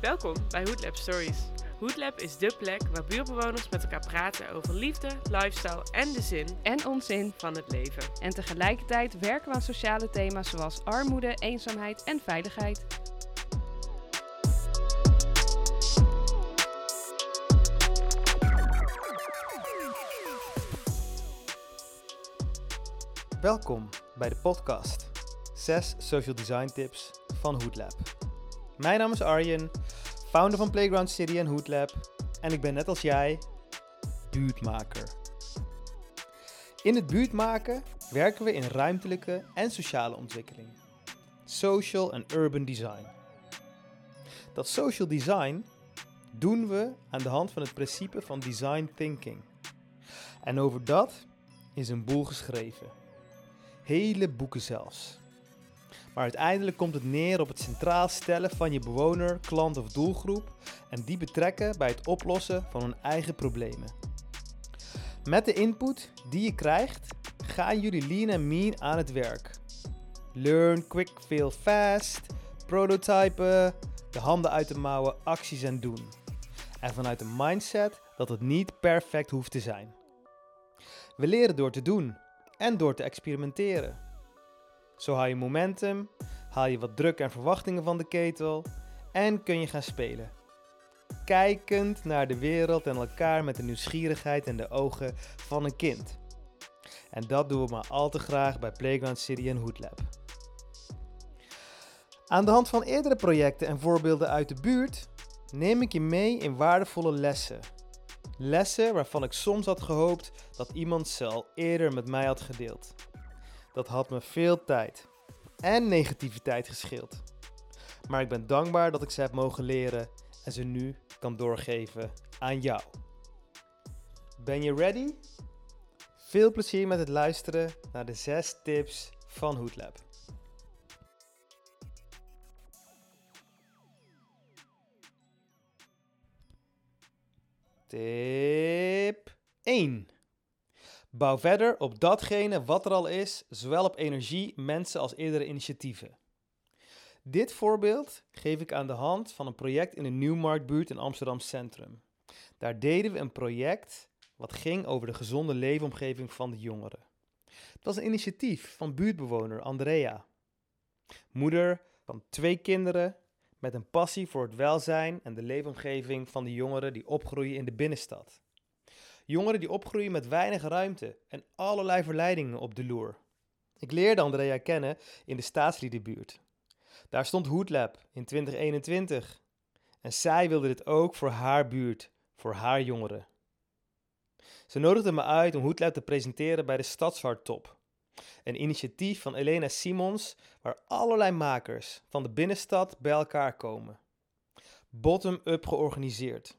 Welkom bij Hoodlab Stories. Hoodlab is dé plek waar buurtbewoners met elkaar praten over liefde, lifestyle en de zin en onzin. van het leven. En tegelijkertijd werken we aan sociale thema's zoals armoede, eenzaamheid en veiligheid. Welkom bij de podcast 6 Social Design Tips van Hoodlab. Mijn naam is Arjen, founder van Playground City en Hoodlab en ik ben net als jij buurtmaker. In het buurtmaken werken we in ruimtelijke en sociale ontwikkeling, social en urban design. Dat social design doen we aan de hand van het principe van design thinking. En over dat is een boel geschreven. Hele boeken zelfs. Maar uiteindelijk komt het neer op het centraal stellen van je bewoner, klant of doelgroep en die betrekken bij het oplossen van hun eigen problemen. Met de input die je krijgt, gaan jullie lean en mean aan het werk. Learn, quick, fail fast, prototypen, de handen uit de mouwen, acties en doen. En vanuit een mindset dat het niet perfect hoeft te zijn. We leren door te doen en door te experimenteren. Zo haal je momentum, haal je wat druk en verwachtingen van de ketel en kun je gaan spelen. Kijkend naar de wereld en elkaar met de nieuwsgierigheid en de ogen van een kind. En dat doen we maar al te graag bij Playground City en Hoodlab. Aan de hand van eerdere projecten en voorbeelden uit de buurt neem ik je mee in waardevolle lessen. Lessen waarvan ik soms had gehoopt dat iemand ze al eerder met mij had gedeeld. Dat had me veel tijd en negativiteit gescheeld. Maar ik ben dankbaar dat ik ze heb mogen leren en ze nu kan doorgeven aan jou. Ben je ready? Veel plezier met het luisteren naar de 6 tips van Hoodlab. Tip 1. Bouw verder op datgene wat er al is, zowel op energie, mensen als eerdere initiatieven. Dit voorbeeld geef ik aan de hand van een project in de Nieuwmarktbuurt in Amsterdam Centrum. Daar deden we een project wat ging over de gezonde leefomgeving van de jongeren. Het was een initiatief van buurtbewoner Andrea. Moeder van twee kinderen met een passie voor het welzijn en de leefomgeving van de jongeren die opgroeien in de binnenstad. Jongeren die opgroeien met weinig ruimte en allerlei verleidingen op de loer. Ik leerde Andrea kennen in de staatsliedenbuurt. Daar stond Hoodlab in 2021. En zij wilde dit ook voor haar buurt, voor haar jongeren. Ze nodigde me uit om Hoodlab te presenteren bij de Stadsharttop. Een initiatief van Elena Simons waar allerlei makers van de binnenstad bij elkaar komen. Bottom-up georganiseerd.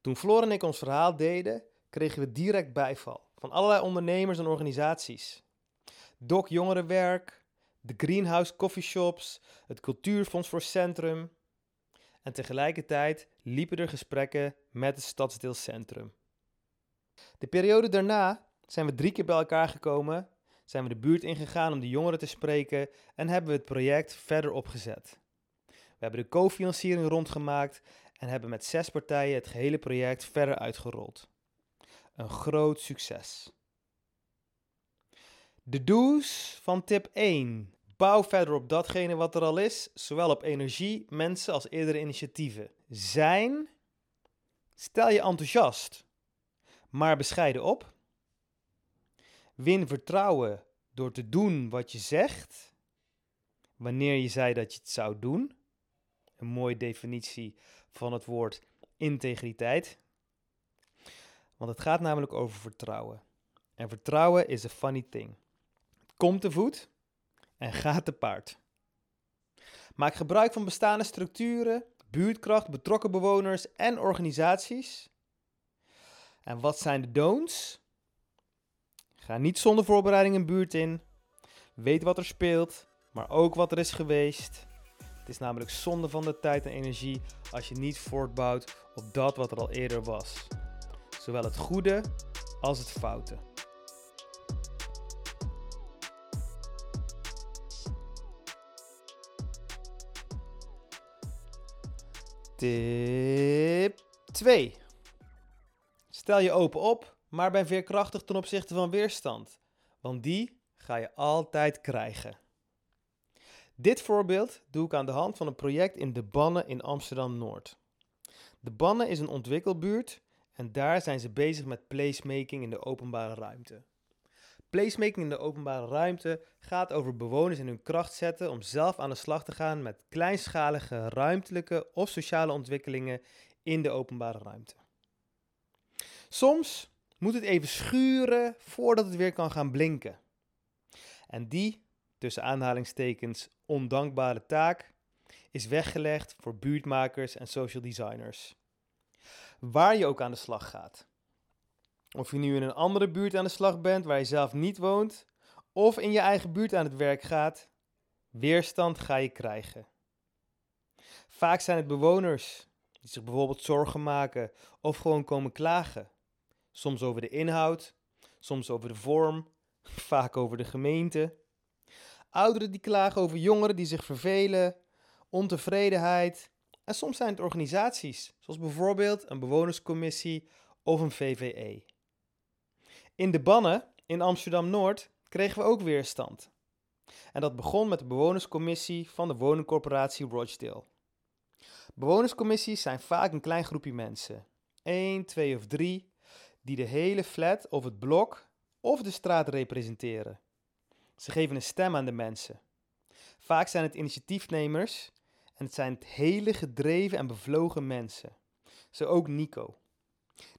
Toen Floor en ik ons verhaal deden, kregen we direct bijval van allerlei ondernemers en organisaties. Doc Jongerenwerk, de Greenhouse Coffeeshops, het Cultuurfonds voor Centrum. En tegelijkertijd liepen er gesprekken met het stadsdeelcentrum. De periode daarna zijn we drie keer bij elkaar gekomen, zijn we de buurt ingegaan om de jongeren te spreken en hebben we het project verder opgezet. We hebben de cofinanciering rondgemaakt en hebben met zes partijen het gehele project verder uitgerold. Een groot succes. De do's van tip 1. Bouw verder op datgene wat er al is, zowel op energie, mensen als eerdere initiatieven. Zijn. Stel je enthousiast, maar bescheiden op. Win vertrouwen door te doen wat je zegt, wanneer je zei dat je het zou doen. Een mooie definitie van het woord integriteit. Want het gaat namelijk over vertrouwen. En vertrouwen is a funny thing. Het komt te voet en gaat te paard. Maak gebruik van bestaande structuren, buurtkracht, betrokken bewoners en organisaties. En wat zijn de don'ts? Ga niet zonder voorbereiding een buurt in. Weet wat er speelt, maar ook wat er is geweest. Het is namelijk zonde van de tijd en energie als je niet voortbouwt op dat wat er al eerder was. Zowel het goede als het foute. Tip 2. Stel je open op maar ben veerkrachtig ten opzichte van weerstand, want die ga je altijd krijgen. Dit voorbeeld doe ik aan de hand van een project in De Bannen in Amsterdam-Noord. De Bannen is een ontwikkelbuurt en daar zijn ze bezig met placemaking in de openbare ruimte. Placemaking in de openbare ruimte gaat over bewoners in hun kracht zetten om zelf aan de slag te gaan met kleinschalige ruimtelijke of sociale ontwikkelingen in de openbare ruimte. Soms moet het even schuren voordat het weer kan gaan blinken. En die, tussen aanhalingstekens, ondankbare taak is weggelegd voor buurtmakers en social designers. Waar je ook aan de slag gaat. Of je nu in een andere buurt aan de slag bent waar je zelf niet woont, of in je eigen buurt aan het werk gaat, weerstand ga je krijgen. Vaak zijn het bewoners die zich bijvoorbeeld zorgen maken of gewoon komen klagen. Soms over de inhoud, soms over de vorm, vaak over de gemeente. Ouderen die klagen over jongeren die zich vervelen, ontevredenheid. En soms zijn het organisaties, zoals bijvoorbeeld een bewonerscommissie of een VVE. In de bannen in Amsterdam-Noord kregen we ook weerstand. En dat begon met de bewonerscommissie van de woningcorporatie Rochdale. Bewonerscommissies zijn vaak een klein groepje mensen, 1, 2 of 3, die de hele flat of het blok of de straat representeren. Ze geven een stem aan de mensen. Vaak zijn het initiatiefnemers en het zijn het hele gedreven en bevlogen mensen. Zo ook Nico.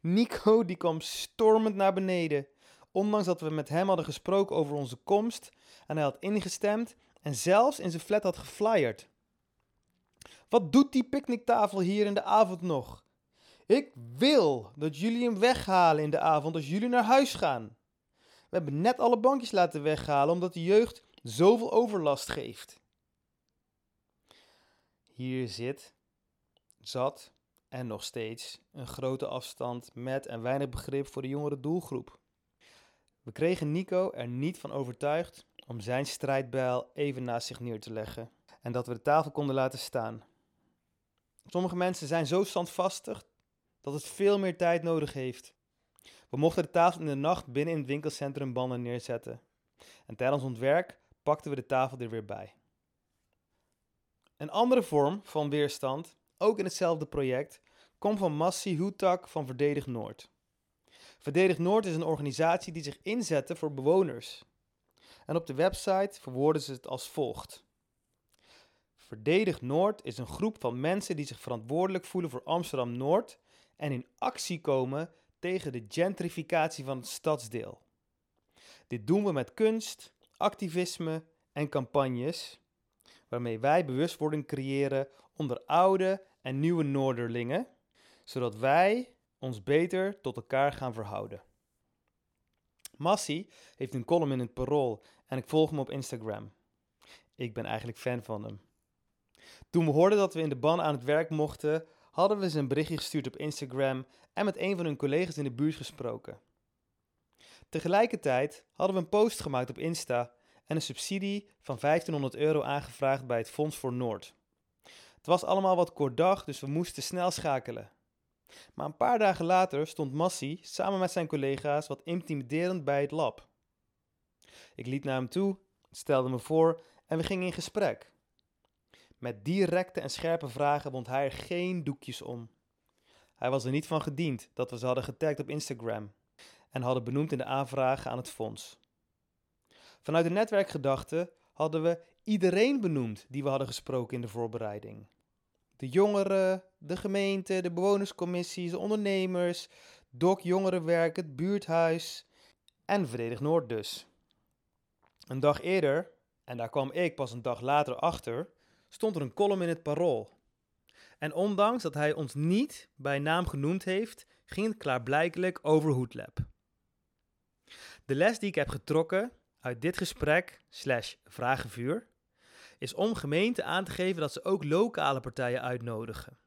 Nico die kwam stormend naar beneden, ondanks dat we met hem hadden gesproken over onze komst en hij had ingestemd en zelfs in zijn flat had geflyerd. Wat doet die picknicktafel hier in de avond nog? Ik wil dat jullie hem weghalen in de avond als jullie naar huis gaan. We hebben net alle bankjes laten weghalen omdat de jeugd zoveel overlast geeft. Hier zit, zat en nog steeds een grote afstand met en weinig begrip voor de jongere doelgroep. We kregen Nico er niet van overtuigd om zijn strijdbijl even naast zich neer te leggen en dat we de tafel konden laten staan. Sommige mensen zijn zo standvastig dat het veel meer tijd nodig heeft. We mochten de tafel in de nacht binnen in het winkelcentrum Bannen neerzetten. En tijdens ons werk pakten we de tafel er weer bij. Een andere vorm van weerstand, ook in hetzelfde project, komt van Massi Hutak van Verdedig Noord. Verdedig Noord is een organisatie die zich inzette voor bewoners. En op de website verwoorden ze het als volgt. Verdedig Noord is een groep van mensen die zich verantwoordelijk voelen voor Amsterdam Noord en in actie komen tegen de gentrificatie van het stadsdeel. Dit doen we met kunst, activisme en campagnes, waarmee wij bewustwording creëren onder oude en nieuwe Noorderlingen, zodat wij ons beter tot elkaar gaan verhouden. Massi heeft een column in het Parool en ik volg hem op Instagram. Ik ben eigenlijk fan van hem. Toen we hoorden dat we in de ban aan het werk mochten, hadden we ze een berichtje gestuurd op Instagram en met een van hun collega's in de buurt gesproken. Tegelijkertijd hadden we een post gemaakt op Insta en een subsidie van 1500 euro aangevraagd bij het Fonds voor Noord. Het was allemaal wat kort dag, dus we moesten snel schakelen. Maar een paar dagen later stond Massi samen met zijn collega's wat intimiderend bij het lab. Ik liet naar hem toe, stelde me voor en we gingen in gesprek. Met directe en scherpe vragen wond hij er geen doekjes om. Hij was er niet van gediend dat we ze hadden getagd op Instagram en hadden benoemd in de aanvragen aan het fonds. Vanuit de netwerkgedachte hadden we iedereen benoemd die we hadden gesproken in de voorbereiding. De jongeren, de gemeente, de bewonerscommissies, de ondernemers, DOC Jongerenwerk, het buurthuis en Verdedig Noord dus. Een dag eerder, en daar kwam ik pas een dag later achter, stond er een column in het Parool. En ondanks dat hij ons niet bij naam genoemd heeft, ging het klaarblijkelijk over Hoedlab. De les die ik heb getrokken uit dit gesprek, slash vragenvuur, is om gemeenten aan te geven dat ze ook lokale partijen uitnodigen.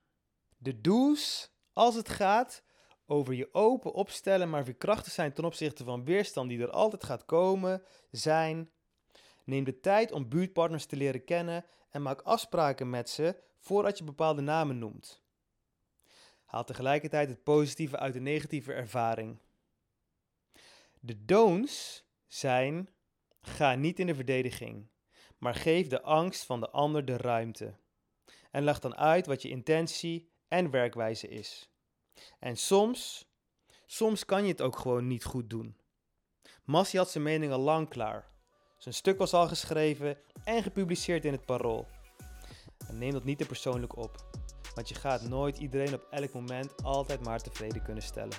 De do's, als het gaat over je open opstellen, maar veerkrachtig zijn ten opzichte van weerstand die er altijd gaat komen, zijn: neem de tijd om buurtpartners te leren kennen en maak afspraken met ze voordat je bepaalde namen noemt. Haal tegelijkertijd het positieve uit de negatieve ervaring. De don'ts zijn: ga niet in de verdediging, maar geef de angst van de ander de ruimte. En leg dan uit wat je intentie en werkwijze is. En soms, soms kan je het ook gewoon niet goed doen. Massi had zijn mening al lang klaar. Zijn stuk was al geschreven en gepubliceerd in het Parool. Neem dat niet te persoonlijk op, want je gaat nooit iedereen op elk moment altijd maar tevreden kunnen stellen.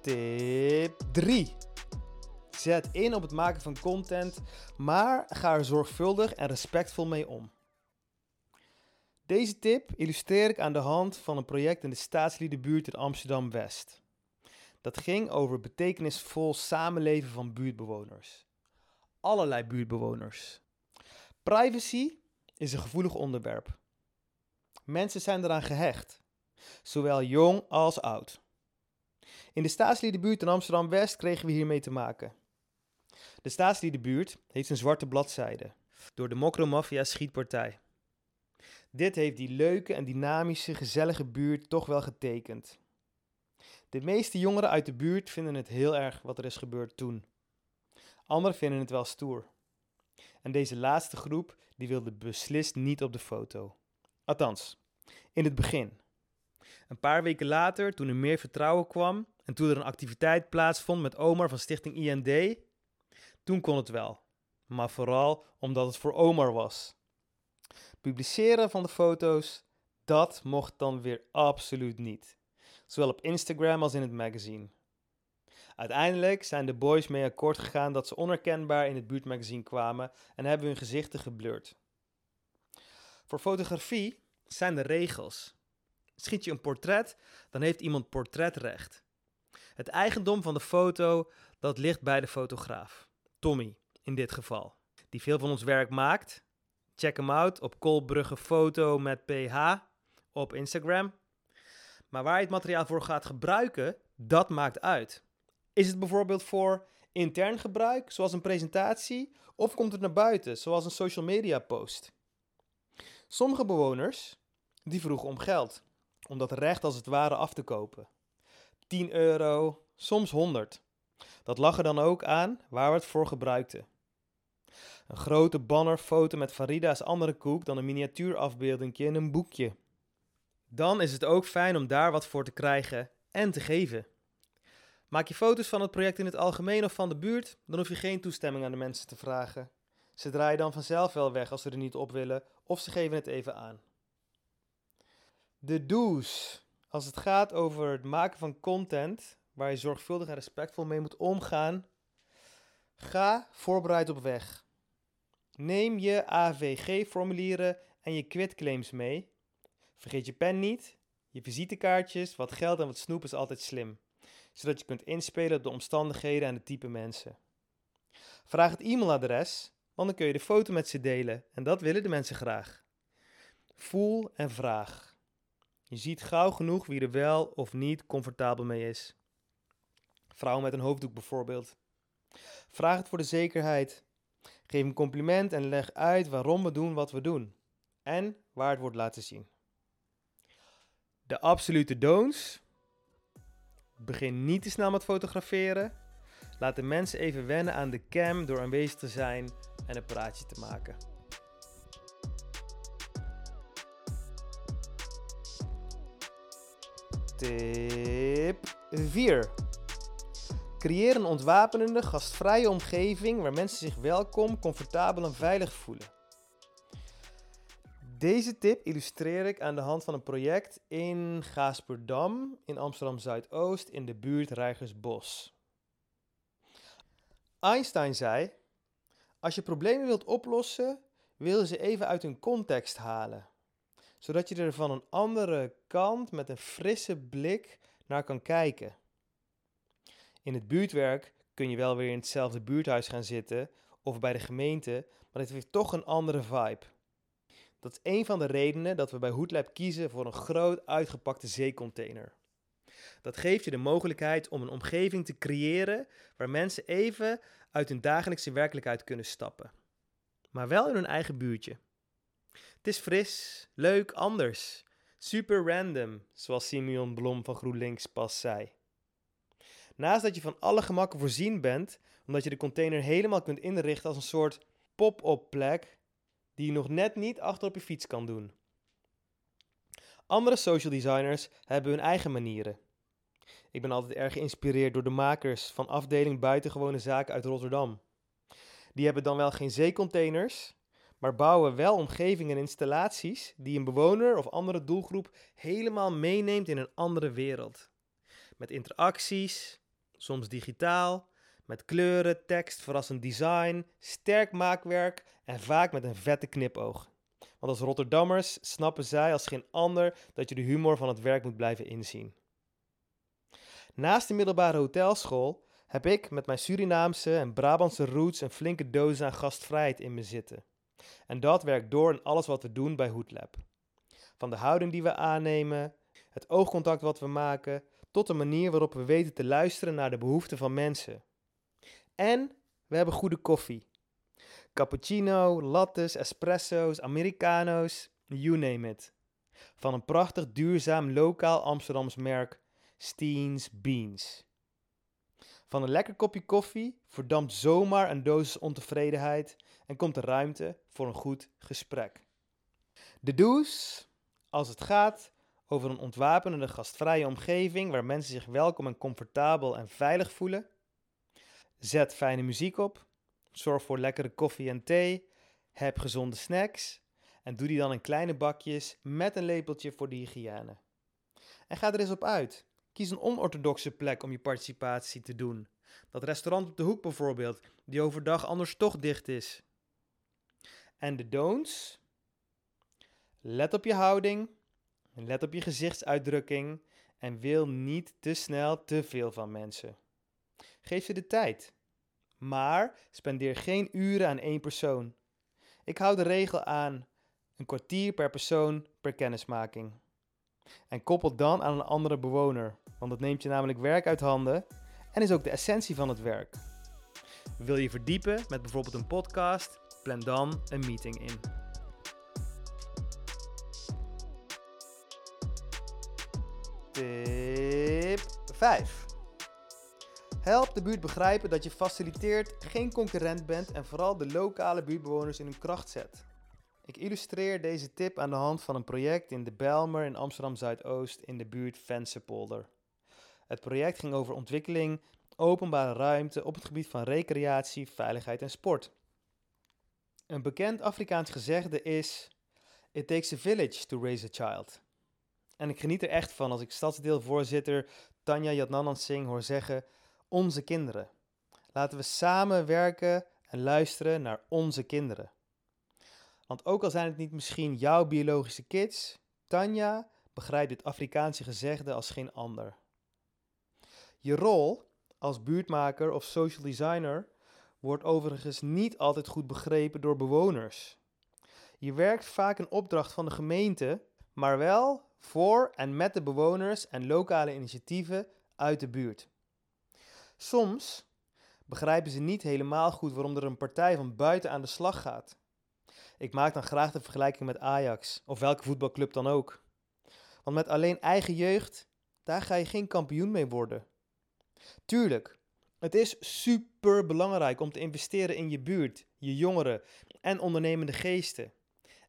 Tip 3. Zet in op het maken van content, maar ga er zorgvuldig en respectvol mee om. Deze tip illustreer ik aan de hand van een project in de staatsliedenbuurt in Amsterdam-West. Dat ging over betekenisvol samenleven van buurtbewoners. Allerlei buurtbewoners. Privacy is een gevoelig onderwerp. Mensen zijn eraan gehecht, zowel jong als oud. In de staatsliedenbuurt in Amsterdam-West kregen we hiermee te maken. De staatsliedenbuurt heeft een zwarte bladzijde door de Mokromafia schietpartij. Dit heeft die leuke en dynamische, gezellige buurt toch wel getekend. De meeste jongeren uit de buurt vinden het heel erg wat er is gebeurd toen. Anderen vinden het wel stoer. En deze laatste groep die wilde beslist niet op de foto. Althans, in het begin. Een paar weken later, toen er meer vertrouwen kwam en toen er een activiteit plaatsvond met Omar van Stichting IND, toen kon het wel. Maar vooral omdat het voor Omar was. Publiceren van de foto's, dat mocht dan weer absoluut niet. Zowel op Instagram als in het magazine. Uiteindelijk zijn de boys mee akkoord gegaan dat ze onherkenbaar in het buurtmagazine kwamen en hebben hun gezichten geblurred. Voor fotografie zijn er regels. Schiet je een portret, dan heeft iemand portretrecht. Het eigendom van de foto, dat ligt bij de fotograaf. Tommy, in dit geval. Die veel van ons werk maakt. Check hem out op Kolbrugge Foto met PH op Instagram. Maar waar je het materiaal voor gaat gebruiken, dat maakt uit. Is het bijvoorbeeld voor intern gebruik, zoals een presentatie, of komt het naar buiten, zoals een social media post? Sommige bewoners die vroegen om geld, om dat recht als het ware af te kopen. 10 euro, soms 100. Dat lag er dan ook aan waar we het voor gebruikten. Een grote bannerfoto met Farida is andere koek dan een miniatuurafbeelding in een boekje. Dan is het ook fijn om daar wat voor te krijgen en te geven. Maak je foto's van het project in het algemeen of van de buurt, dan hoef je geen toestemming aan de mensen te vragen. Ze draaien dan vanzelf wel weg als ze er niet op willen, of ze geven het even aan. De do's. Als het gaat over het maken van content waar je zorgvuldig en respectvol mee moet omgaan, ga voorbereid op weg. Neem je AVG-formulieren en je quitclaims mee. Vergeet je pen niet. Je visitekaartjes, wat geld en wat snoep is altijd slim, zodat je kunt inspelen op de omstandigheden en de type mensen. Vraag het e-mailadres, want dan kun je de foto met ze delen en dat willen de mensen graag. Voel en vraag. Je ziet gauw genoeg wie er wel of niet comfortabel mee is. Vrouwen met een hoofddoek bijvoorbeeld. Vraag het voor de zekerheid. Geef een compliment en leg uit waarom we doen wat we doen. En waar het wordt laten zien. De absolute don'ts. Begin niet te snel met fotograferen. Laat de mensen even wennen aan de cam door aanwezig te zijn en een praatje te maken. Tip 4. Creëer een ontwapenende, gastvrije omgeving waar mensen zich welkom, comfortabel en veilig voelen. Deze tip illustreer ik aan de hand van een project in Gaasperdam in Amsterdam Zuidoost in de buurt Rijgersbos. Einstein zei: Als je problemen wilt oplossen, wil je ze even uit hun context halen, zodat je er van een andere kant met een frisse blik naar kan kijken. In het buurtwerk kun je wel weer in hetzelfde buurthuis gaan zitten of bij de gemeente, maar het heeft toch een andere vibe. Dat is een van de redenen dat we bij Hoodlab kiezen voor een groot uitgepakte zeecontainer. Dat geeft je de mogelijkheid om een omgeving te creëren waar mensen even uit hun dagelijkse werkelijkheid kunnen stappen. maar wel in hun eigen buurtje. Het is fris, leuk, anders. Super random, zoals Simeon Blom van GroenLinks pas zei. Naast dat je van alle gemakken voorzien bent, omdat je de container helemaal kunt inrichten als een soort pop-up plek die je nog net niet achter op je fiets kan doen. Andere social designers hebben hun eigen manieren. Ik ben altijd erg geïnspireerd door de makers van afdeling Buitengewone Zaken uit Rotterdam. Die hebben dan wel geen zeecontainers, maar bouwen wel omgevingen en installaties die een bewoner of andere doelgroep helemaal meeneemt in een andere wereld. Met interacties, soms digitaal, met kleuren, tekst, verrassend design, sterk maakwerk en vaak met een vette knipoog. Want als Rotterdammers snappen zij als geen ander dat je de humor van het werk moet blijven inzien. Naast de middelbare hotelschool heb ik met mijn Surinaamse en Brabantse roots een flinke doos aan gastvrijheid in me zitten. En dat werkt door in alles wat we doen bij Hoodlab. Van de houding die we aannemen, het oogcontact wat we maken, tot de manier waarop we weten te luisteren naar de behoeften van mensen. En we hebben goede koffie. Cappuccino, lattes, espresso's, americano's, you name it. Van een prachtig duurzaam lokaal Amsterdams merk Steens Beans. Van een lekker kopje koffie verdampt zomaar een dosis ontevredenheid en komt er ruimte voor een goed gesprek. De do's, als het gaat over een ontwapenende gastvrije omgeving waar mensen zich welkom en comfortabel en veilig voelen. Zet fijne muziek op, zorg voor lekkere koffie en thee, heb gezonde snacks en doe die dan in kleine bakjes met een lepeltje voor de hygiëne. En ga er eens op uit. Kies een onorthodoxe plek om je participatie te doen. Dat restaurant op de hoek bijvoorbeeld, die overdag anders toch dicht is. En de don'ts? Let op je houding, let op je gezichtsuitdrukking en wil niet te snel te veel van mensen. Geef ze de tijd. Maar spendeer geen uren aan één persoon. Ik hou de regel aan een kwartier per persoon per kennismaking. En koppel dan aan een andere bewoner, want dat neemt je namelijk werk uit handen en is ook de essentie van het werk. Wil je verdiepen met bijvoorbeeld een podcast? Plan dan een meeting in. Tip 5. Help de buurt begrijpen dat je faciliteert, geen concurrent bent en vooral de lokale buurtbewoners in hun kracht zet. Ik illustreer deze tip aan de hand van een project in de Belmer in Amsterdam Zuidoost in de buurt Vensterpolder. Het project ging over ontwikkeling openbare ruimte op het gebied van recreatie, veiligheid en sport. Een bekend Afrikaans gezegde is: It takes a village to raise a child. En ik geniet er echt van als ik stadsdeelvoorzitter Tanja Jadnanan Singh hoor zeggen: Onze kinderen. Laten we samen werken en luisteren naar onze kinderen. Want ook al zijn het niet misschien jouw biologische kids, Tanja begrijpt dit Afrikaanse gezegde als geen ander. Je rol als buurtmaker of social designer wordt overigens niet altijd goed begrepen door bewoners. Je werkt vaak een opdracht van de gemeente, maar wel voor en met de bewoners en lokale initiatieven uit de buurt. Soms begrijpen ze niet helemaal goed waarom er een partij van buiten aan de slag gaat. Ik maak dan graag de vergelijking met Ajax of welke voetbalclub dan ook. Want met alleen eigen jeugd, daar ga je geen kampioen mee worden. Tuurlijk, het is super belangrijk om te investeren in je buurt, je jongeren en ondernemende geesten.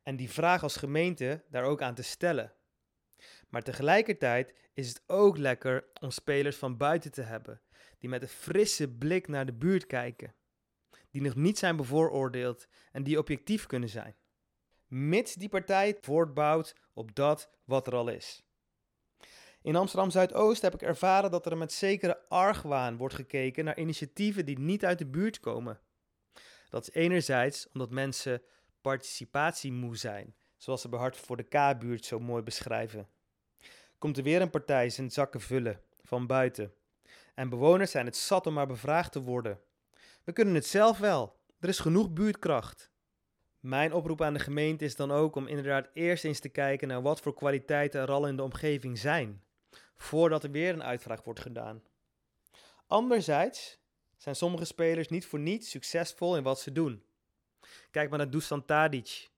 En die vraag als gemeente daar ook aan te stellen. Maar tegelijkertijd is het ook lekker om spelers van buiten te hebben, die met een frisse blik naar de buurt kijken, die nog niet zijn bevooroordeeld en die objectief kunnen zijn. Mits die partij voortbouwt op dat wat er al is. In Amsterdam Zuidoost heb ik ervaren dat er met zekere argwaan wordt gekeken naar initiatieven die niet uit de buurt komen. Dat is enerzijds omdat mensen participatiemoe zijn, zoals ze bij Hart voor de K-buurt zo mooi beschrijven. Komt er weer een partij zijn zakken vullen, van buiten. En bewoners zijn het zat om maar bevraagd te worden. We kunnen het zelf wel, er is genoeg buurtkracht. Mijn oproep aan de gemeente is dan ook om inderdaad eerst eens te kijken naar wat voor kwaliteiten er al in de omgeving zijn voordat er weer een uitvraag wordt gedaan. Anderzijds zijn sommige spelers niet voor niets succesvol in wat ze doen. Kijk maar naar Dusan Tadic.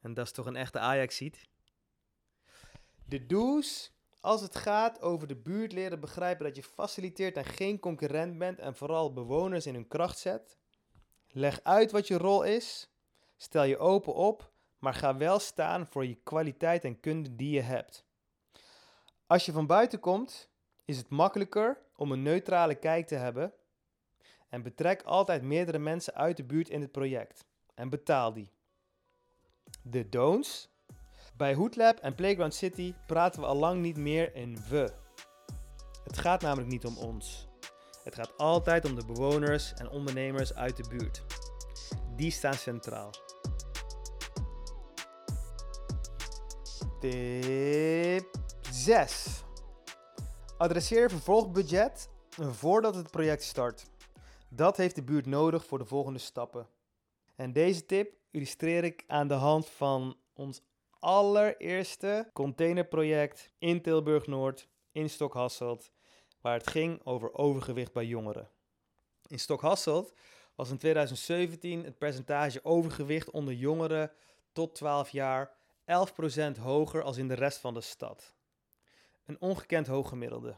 En dat is toch een echte Ajaxiet? De do's als het gaat over de buurt leren begrijpen dat je faciliteert en geen concurrent bent en vooral bewoners in hun kracht zet. Leg uit wat je rol is. Stel je open op, maar ga wel staan voor je kwaliteit en kunde die je hebt. Als je van buiten komt, is het makkelijker om een neutrale kijk te hebben. En betrek altijd meerdere mensen uit de buurt in het project. En betaal die. De don'ts. Bij Hoodlab en Playground City praten we al lang niet meer in we. Het gaat namelijk niet om ons. Het gaat altijd om de bewoners en ondernemers uit de buurt. Die staan centraal. Tip 6. Adresseer vervolgbudget voordat het project start. Dat heeft de buurt nodig voor de volgende stappen. En deze tip illustreer ik aan de hand van ons allereerste containerproject in Tilburg Noord, in Stokhasselt, waar het ging over overgewicht bij jongeren. In Stokhasselt was in 2017 het percentage overgewicht onder jongeren tot 12 jaar 11% hoger als in de rest van de stad. Een ongekend hoog gemiddelde.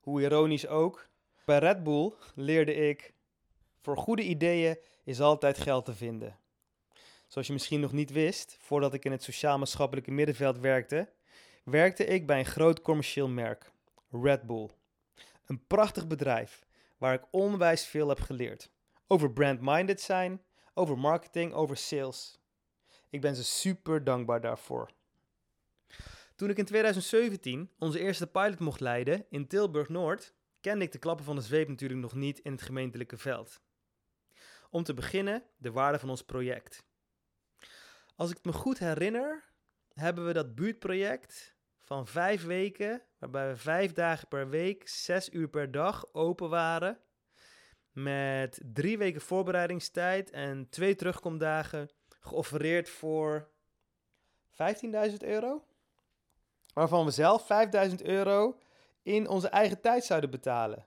Hoe ironisch ook, bij Red Bull leerde ik: voor goede ideeën is altijd geld te vinden. Zoals je misschien nog niet wist, voordat ik in het sociaal-maatschappelijke middenveld werkte, werkte ik bij een groot commercieel merk, Red Bull. Een prachtig bedrijf waar ik onwijs veel heb geleerd. Over brand-minded zijn, over marketing, over sales. Ik ben ze super dankbaar daarvoor. Toen ik in 2017 onze eerste pilot mocht leiden in Tilburg Noord, kende ik de klappen van de zweep natuurlijk nog niet in het gemeentelijke veld. Om te beginnen de waarde van ons project. Als ik het me goed herinner, hebben we dat buurtproject van vijf weken, waarbij we vijf dagen per week, zes uur per dag open waren, met drie weken voorbereidingstijd en twee terugkomdagen, geoffereerd voor 15.000 euro. Waarvan we zelf 5.000 euro in onze eigen tijd zouden betalen.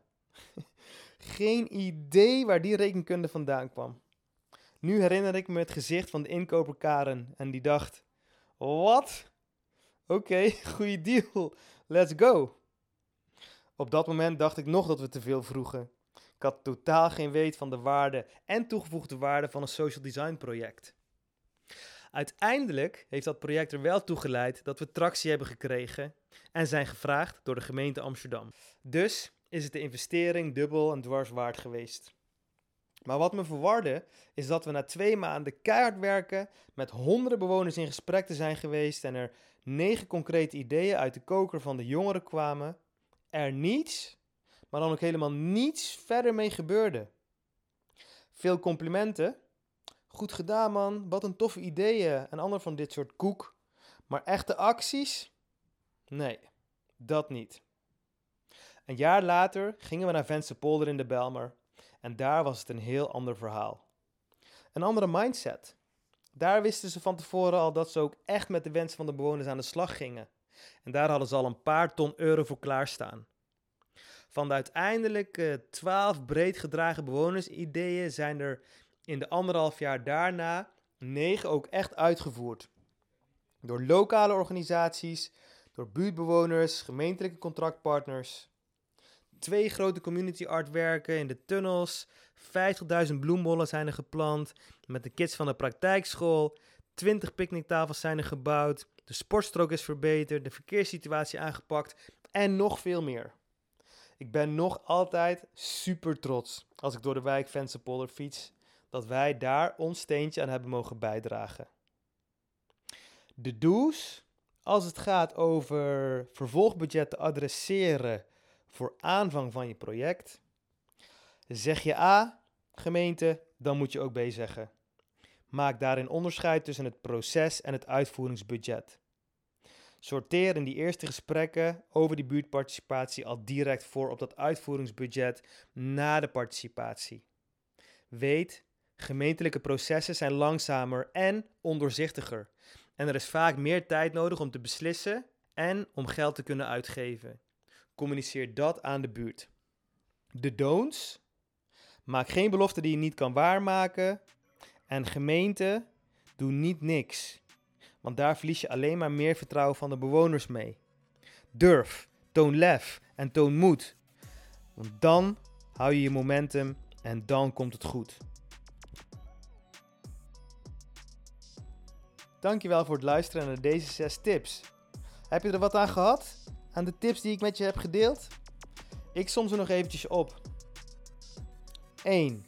Geen idee waar die rekenkunde vandaan kwam. Nu herinner ik me het gezicht van de inkoper Karen en die dacht: Wat? Oké, goede deal. Let's go. Op dat moment dacht ik nog dat we te veel vroegen. Ik had totaal geen weet van de waarde en toegevoegde waarde van een social design project. Uiteindelijk heeft dat project er wel toe geleid dat we tractie hebben gekregen en zijn gevraagd door de gemeente Amsterdam. Dus is het de investering dubbel en dwars waard geweest. Maar wat me verwarde, is dat we na twee maanden keihard werken, met honderden bewoners in gesprek te zijn geweest en er negen concrete ideeën uit de koker van de jongeren kwamen, er niets, maar dan ook helemaal niets verder mee gebeurde. Veel complimenten. Goed gedaan man, wat een toffe ideeën en ander van dit soort koek. Maar echte acties? Nee, dat niet. Een jaar later gingen we naar Vensterpolder in de Belmer en daar was het een heel ander verhaal. Een andere mindset. Daar wisten ze van tevoren al dat ze ook echt met de wensen van de bewoners aan de slag gingen. En daar hadden ze al een paar ton euro voor klaarstaan. Van de uiteindelijk twaalf breed gedragen bewonersideeën zijn er in de anderhalf jaar daarna negen ook echt uitgevoerd. Door lokale organisaties, door buurtbewoners, gemeentelijke contractpartners. Twee grote community artwerken in de tunnels. 50.000 bloembollen zijn er geplant. Met de kids van de praktijkschool. 20 picknicktafels zijn er gebouwd. De sportstrook is verbeterd. De verkeerssituatie aangepakt. En nog veel meer. Ik ben nog altijd super trots als ik door de wijk Vensterpolder fiets. Dat wij daar ons steentje aan hebben mogen bijdragen. De do's, als het gaat over vervolgbudgetten adresseren voor aanvang van je project. Zeg je A, gemeente, dan moet je ook B zeggen. Maak daarin onderscheid tussen het proces en het uitvoeringsbudget. Sorteer in die eerste gesprekken over die buurtparticipatie al direct voor op dat uitvoeringsbudget na de participatie. Weet, gemeentelijke processen zijn langzamer en ondoorzichtiger. En er is vaak meer tijd nodig om te beslissen en om geld te kunnen uitgeven. Communiceer dat aan de buurt. De don'ts. Maak geen belofte die je niet kan waarmaken. En gemeente, doe niet niks. Want daar verlies je alleen maar meer vertrouwen van de bewoners mee. Durf, toon lef en toon moed. Want dan hou je je momentum en dan komt het goed. Dankjewel voor het luisteren naar deze zes tips. Heb je er wat aan gehad? Aan de tips die ik met je heb gedeeld? Ik som ze nog eventjes op. 1.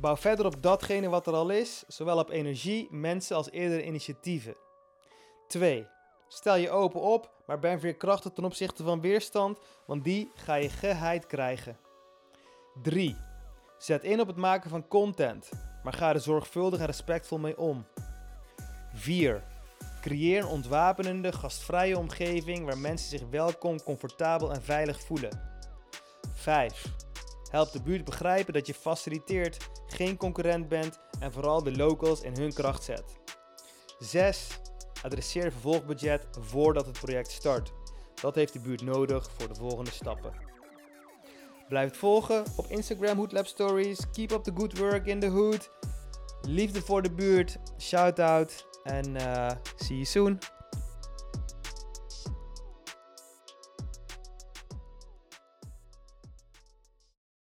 Bouw verder op datgene wat er al is, zowel op energie, mensen als eerdere initiatieven. 2. Stel je open op, maar ben veerkrachtig ten opzichte van weerstand, want die ga je geheid krijgen. 3. Zet in op het maken van content, maar ga er zorgvuldig en respectvol mee om. 4. Creëer een ontwapenende, gastvrije omgeving waar mensen zich welkom, comfortabel en veilig voelen. 5. Help de buurt begrijpen dat je faciliteert, geen concurrent bent en vooral de locals in hun kracht zet. 6. Adresseer vervolgbudget voordat het project start. Dat heeft de buurt nodig voor de volgende stappen. Blijf volgen op Instagram Hoodlab Stories. Keep up the good work in the hood. Liefde voor de buurt. Shout out. En uh, see you soon.